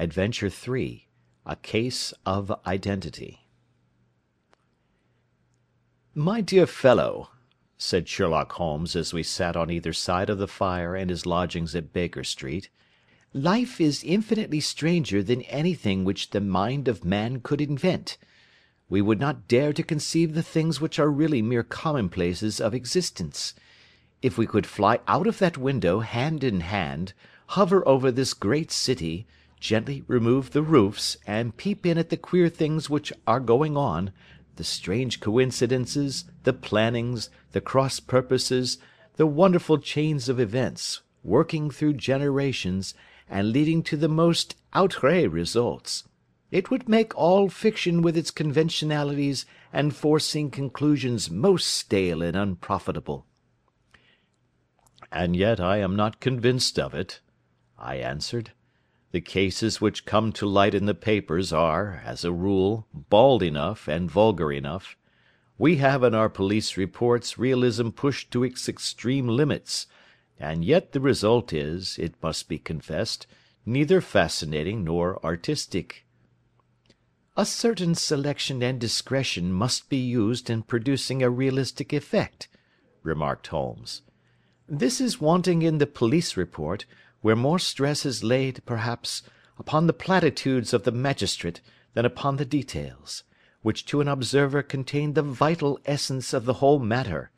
ADVENTURE III A CASE OF IDENTITY "My dear fellow," said Sherlock Holmes as we sat on either side of the fire in his lodgings at Baker Street, "life is infinitely stranger than anything which the mind of man could invent. We would not dare to conceive the things which are really mere commonplaces of existence. If we could fly out of that window hand in hand, hover over this great city, gently remove the roofs, and peep in at the queer things which are going on, the strange coincidences, the plannings, the cross purposes, the wonderful chains of events, working through generations, and leading to the most outré results, it would make all fiction with its conventionalities and foreseen conclusions most stale and unprofitable." "And yet I am not convinced of it," I answered. "The cases which come to light in the papers are, as a rule, bald enough and vulgar enough. We have in our police reports realism pushed to its extreme limits, and yet the result is, it must be confessed, neither fascinating nor artistic." "A certain selection and discretion must be used in producing a realistic effect," remarked Holmes. This is wanting in the police report, where more stress is laid, perhaps, upon the platitudes of the magistrate than upon the details, which to an observer contain the vital essence of the whole matter.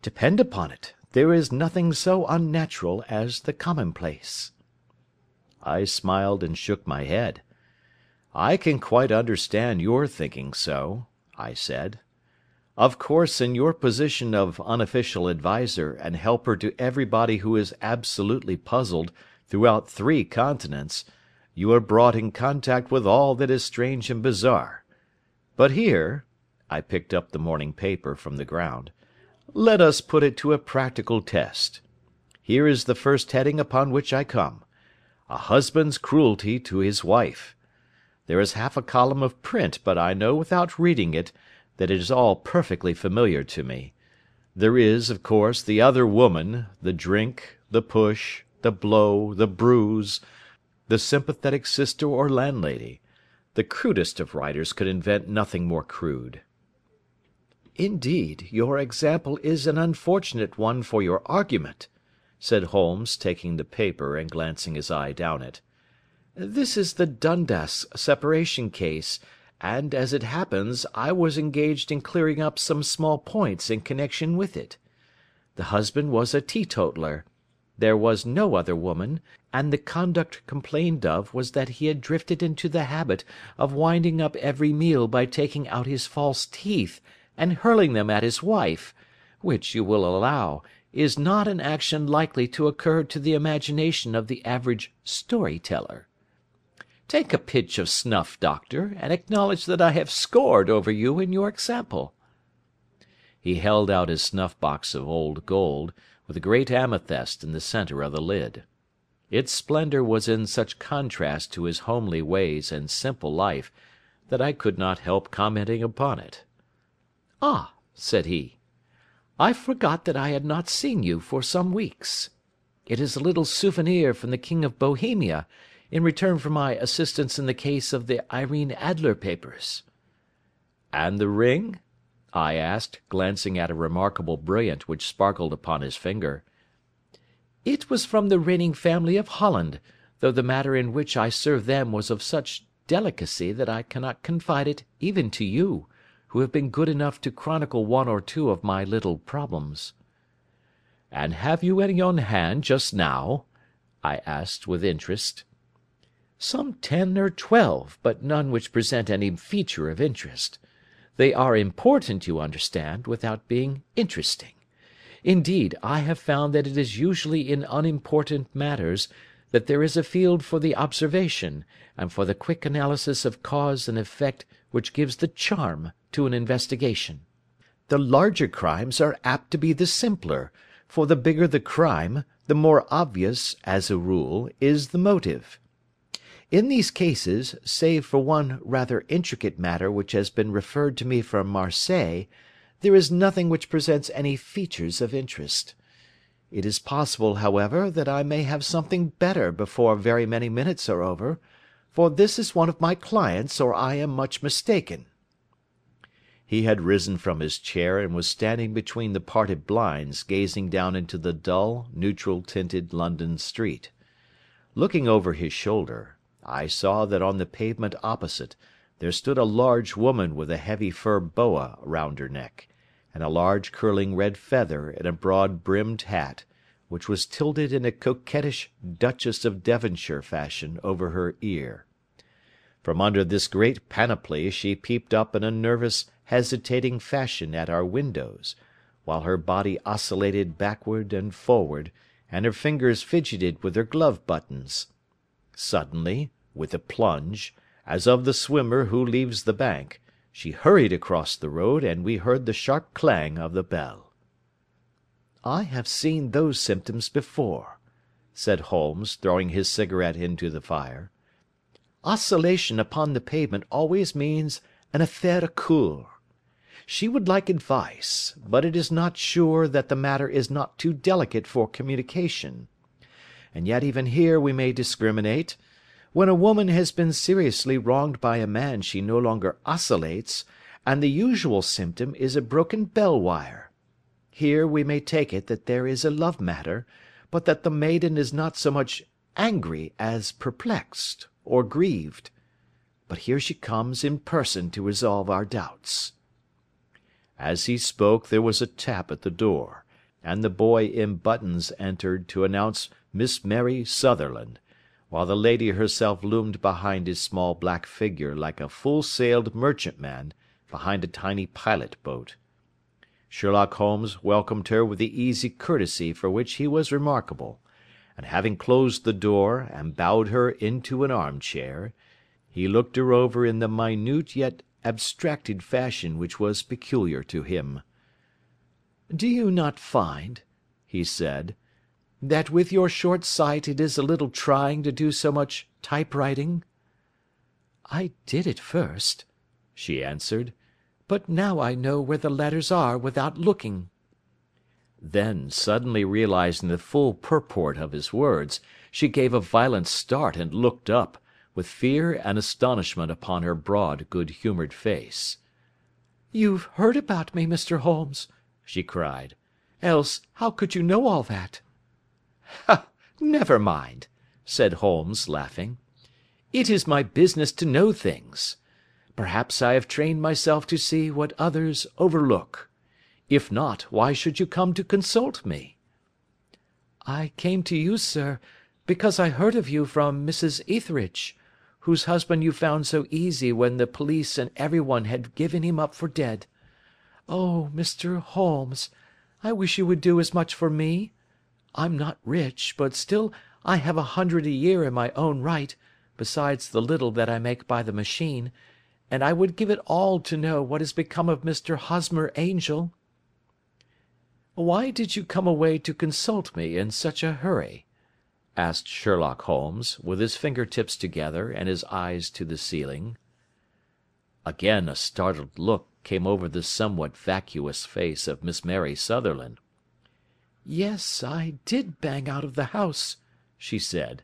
Depend upon it, there is nothing so unnatural as the commonplace." I smiled and shook my head. "I can quite understand your thinking so," I said. Of course in your position of unofficial adviser and helper to everybody who is absolutely puzzled throughout three continents, you are brought in contact with all that is strange and bizarre. But here," I picked up the morning paper from the ground, "let us put it to a practical test. Here is the first heading upon which I come. A husband's cruelty to his wife. There is half a column of print but I know without reading it that it is all perfectly familiar to me. There is, of course, the other woman, the drink, the push, the blow, the bruise, the sympathetic sister or landlady. The crudest of writers could invent nothing more crude." "Indeed, your example is an unfortunate one for your argument," said Holmes, taking the paper and glancing his eye down it. "This is the Dundas separation case and, as it happens, I was engaged in clearing up some small points in connection with it. The husband was a teetotaler. There was no other woman, and the conduct complained of was that he had drifted into the habit of winding up every meal by taking out his false teeth and hurling them at his wife, which, you will allow, is not an action likely to occur to the imagination of the average story teller. Take a pinch of snuff, doctor, and acknowledge that I have scored over you in your example." He held out his snuff box of old gold, with a great amethyst in the centre of the lid. Its splendour was in such contrast to his homely ways and simple life that I could not help commenting upon it. "Ah!" said he, "I forgot that I had not seen you for some weeks. It is a little souvenir from the King of Bohemia in return for my assistance in the case of the Irene Adler papers." "And the ring?" I asked, glancing at a remarkable brilliant which sparkled upon his finger. "It was from the reigning family of Holland, though the matter in which I served them was of such delicacy that I cannot confide it even to you, who have been good enough to chronicle one or two of my little problems." "And have you any on hand just now?" I asked with interest. "Some ten or twelve, but none which present any feature of interest. They are important, you understand, without being interesting. Indeed, I have found that it is usually in unimportant matters that there is a field for the observation, and for the quick analysis of cause and effect which gives the charm to an investigation. The larger crimes are apt to be the simpler, for the bigger the crime, the more obvious, as a rule, is the motive. In these cases, save for one rather intricate matter which has been referred to me from Marseilles, there is nothing which presents any features of interest. It is possible, however, that I may have something better before very many minutes are over, for this is one of my clients, or I am much mistaken." He had risen from his chair and was standing between the parted blinds gazing down into the dull, neutral tinted London street. Looking over his shoulder, I saw that on the pavement opposite there stood a large woman with a heavy fur boa round her neck, and a large curling red feather in a broad brimmed hat, which was tilted in a coquettish Duchess of Devonshire fashion over her ear. From under this great panoply she peeped up in a nervous hesitating fashion at our windows, while her body oscillated backward and forward, and her fingers fidgeted with her glove buttons. Suddenly, with a plunge, as of the swimmer who leaves the bank, she hurried across the road, and we heard the sharp clang of the bell. "I have seen those symptoms before," said Holmes, throwing his cigarette into the fire. "Oscillation upon the pavement always means an affaire à. She would like advice, but it is not sure that the matter is not too delicate for communication. And yet even here we may discriminate. When a woman has been seriously wronged by a man she no longer oscillates, and the usual symptom is a broken bell wire. Here we may take it that there is a love matter, but that the maiden is not so much angry as perplexed, or grieved. But here she comes in person to resolve our doubts. As he spoke there was a tap at the door, and the boy in buttons entered to announce Miss Mary Sutherland, while the lady herself loomed behind his small black figure like a full sailed merchantman behind a tiny pilot boat. Sherlock Holmes welcomed her with the easy courtesy for which he was remarkable, and having closed the door and bowed her into an armchair, he looked her over in the minute yet abstracted fashion which was peculiar to him. "Do you not find," he said, "that with your short sight it is a little trying to do so much typewriting?" "I did at first," she answered, "but now I know where the letters are without looking." Then, suddenly realising the full purport of his words, she gave a violent start and looked up with fear and astonishment upon her broad, good humoured face. "You've heard about me, Mr. Holmes," she cried. "Else how could you know all that?" "Ha! never mind," said Holmes, laughing. "It is my business to know things. Perhaps I have trained myself to see what others overlook. If not, why should you come to consult me?" "I came to you, sir, because I heard of you from Mrs. Etheridge, whose husband you found so easy when the police and everyone had given him up for dead. Oh, Mr. Holmes, I wish you would do as much for me. I'm not rich, but still I have a hundred a year in my own right, besides the little that I make by the machine, and I would give it all to know what has become of Mr. Hosmer Angel." "Why did you come away to consult me in such a hurry?" asked Sherlock Holmes, with his finger tips together and his eyes to the ceiling. Again a startled look came over the somewhat vacuous face of Miss Mary Sutherland. "Yes, I did bang out of the house," she said,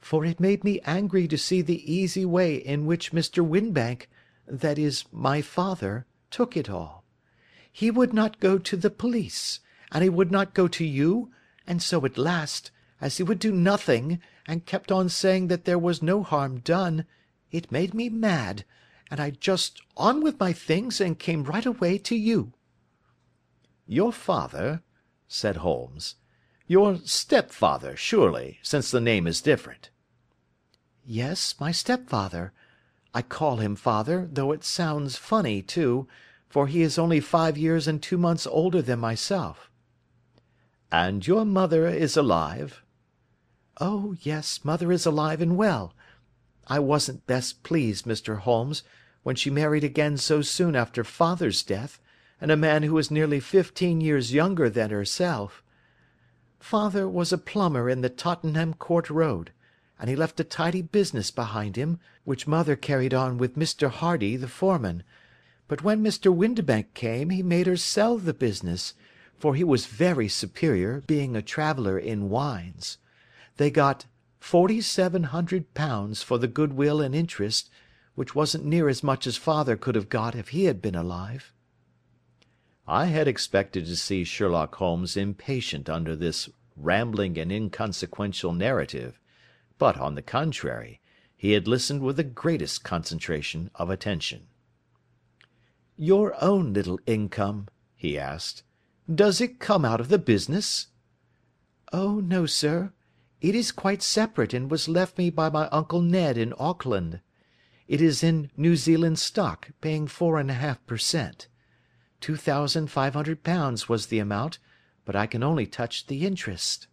"for it made me angry to see the easy way in which Mr. Windibank, that is, my father, took it all. He would not go to the police, and he would not go to you, and so at last as he would do nothing, and kept on saying that there was no harm done, it made me mad, and I just on with my things and came right away to you." "Your father?" Said Holmes. "Your stepfather, surely, since the name is different." "Yes, my stepfather. I call him father, though it sounds funny, too, for he is only five years and two months older than myself." "And your mother is alive?" "Oh, yes, mother is alive and well. I wasn't best pleased, Mr. Holmes, when she married again so soon after father's death, and a man who was nearly fifteen years younger than herself. Father was a plumber in the Tottenham Court Road, and he left a tidy business behind him, which mother carried on with Mr. Hardy, the foreman, but when Mr. Windibank came he made her sell the business, for he was very superior, being a traveller in wines. They got forty seven hundred pounds for the good will and interest, which wasn't near as much as father could have got if he had been alive." I had expected to see Sherlock Holmes impatient under this rambling and inconsequential narrative, but, on the contrary, he had listened with the greatest concentration of attention. "Your own little income," he asked, "does it come out of the business?" "Oh, no, sir. It is quite separate and was left me by my Uncle Ned in Auckland. It is in New Zealand stock, paying four and a half per cent. Two thousand five hundred pounds was the amount, but I can only touch the interest."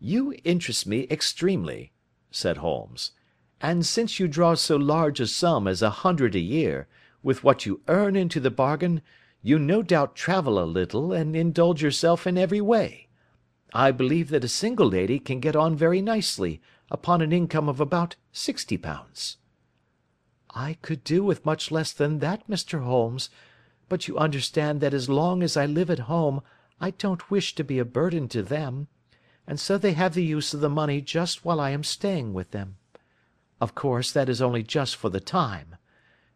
"You interest me extremely," said Holmes, "and since you draw so large a sum as a hundred a year, with what you earn into the bargain, you no doubt travel a little and indulge yourself in every way. I believe that a single lady can get on very nicely upon an income of about sixty pounds." "I could do with much less than that, Mr. Holmes, but you understand that as long as I live at home I don't wish to be a burden to them, and so they have the use of the money just while I am staying with them. Of course that is only just for the time.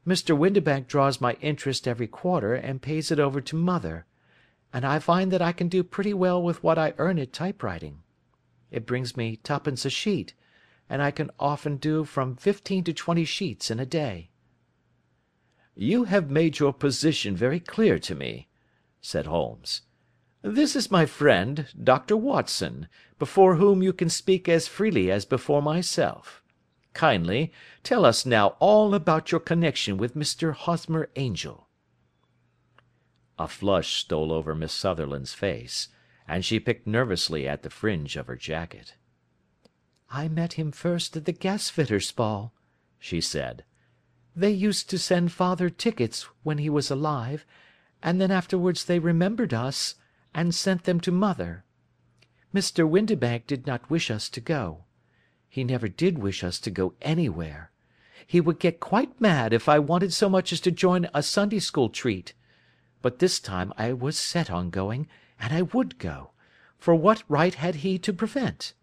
Mr. Windibank draws my interest every quarter and pays it over to mother, and I find that I can do pretty well with what I earn at typewriting. It brings me twopence a sheet, and I can often do from fifteen to twenty sheets in a day." "You have made your position very clear to me," said Holmes. "This is my friend, Dr. Watson, before whom you can speak as freely as before myself. Kindly tell us now all about your connection with Mr. Hosmer Angel." A flush stole over Miss Sutherland's face, and she picked nervously at the fringe of her jacket. "I met him first at the gasfitters' ball," she said. "They used to send father tickets when he was alive, and then afterwards they remembered us, and sent them to mother. Mr. Windibank did not wish us to go. He never did wish us to go anywhere. He would get quite mad if I wanted so much as to join a Sunday school treat. But this time I was set on going, and I would go, for what right had he to prevent?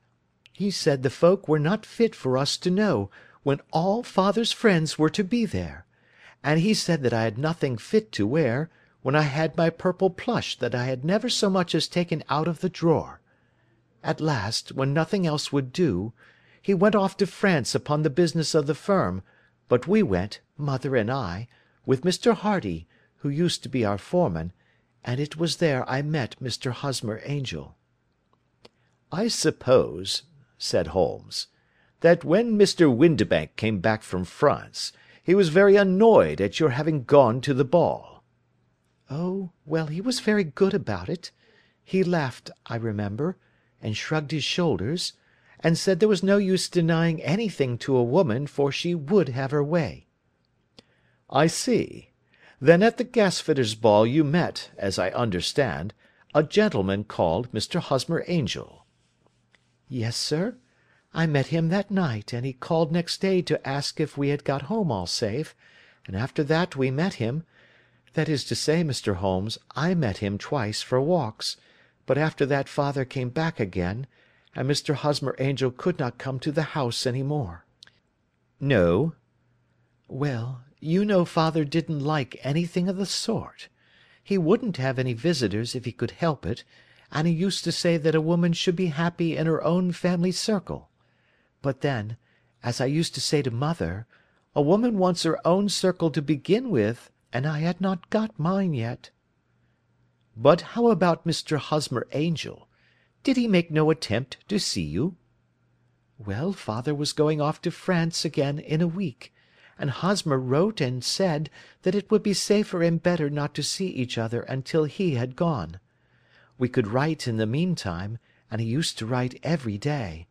He said the folk were not fit for us to know, when all father's friends were to be there; and he said that I had nothing fit to wear, when I had my purple plush that I had never so much as taken out of the drawer. At last, when nothing else would do, he went off to France upon the business of the firm, but we went, mother and I, with Mr. Hardy who used to be our foreman, and it was there I met Mr. Hosmer Angel." "I suppose," said Holmes, "that when Mr. Windibank came back from France, he was very annoyed at your having gone to the ball." "Oh, well, he was very good about it. He laughed, I remember, and shrugged his shoulders, and said there was no use denying anything to a woman, for she would have her way." "I see. Then at the gasfitters' ball you met, as I understand, a gentleman called Mr. Hosmer Angel." "Yes, sir. I met him that night, and he called next day to ask if we had got home all safe, and after that we met him—that is to say, Mr. Holmes, I met him twice for walks, but after that father came back again, and Mr. Hosmer Angel could not come to the house any more." "No." "Well. You know father didn't like anything of the sort. He wouldn't have any visitors if he could help it, and he used to say that a woman should be happy in her own family circle. But then, as I used to say to mother, a woman wants her own circle to begin with, and I had not got mine yet." "But how about Mr. Hosmer Angel? Did he make no attempt to see you?" "Well, father was going off to France again in a week and Hosmer wrote and said that it would be safer and better not to see each other until he had gone. We could write in the meantime, and he used to write every day.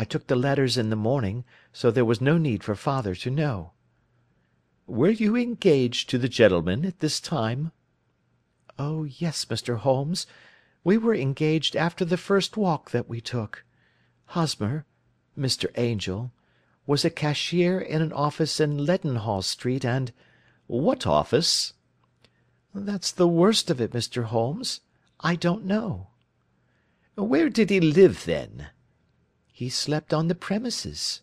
I took the letters in the morning, so there was no need for father to know." "Were you engaged to the gentleman at this time?" "Oh, yes, Mr. Holmes. We were engaged after the first walk that we took. Hosmer—Mr. Angel was a cashier in an office in Leadenhall Street, and—" "What office?" "That's the worst of it, Mr. Holmes. I don't know." "Where did he live, then?" He slept on the premises."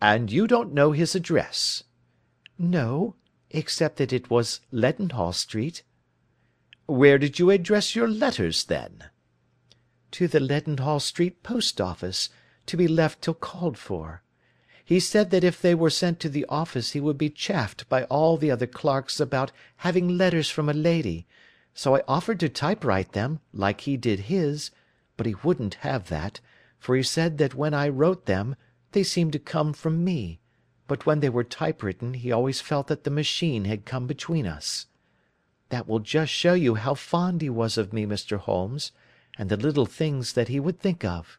"And you don't know his address?" "No, except that it was Leadenhall Street." "Where did you address your letters, then?" "To the Leadenhall Street Post Office, to be left till called for. He said that if they were sent to the office he would be chaffed by all the other clerks about having letters from a lady, so I offered to typewrite them, like he did his, but he wouldn't have that, for he said that when I wrote them they seemed to come from me, but when they were typewritten he always felt that the machine had come between us. That will just show you how fond he was of me, Mr. Holmes, and the little things that he would think of.